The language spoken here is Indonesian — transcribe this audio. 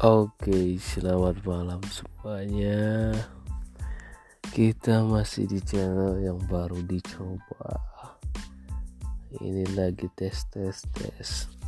Oke, selamat malam semuanya. Kita masih di channel yang baru dicoba. Ini lagi tes tes tes.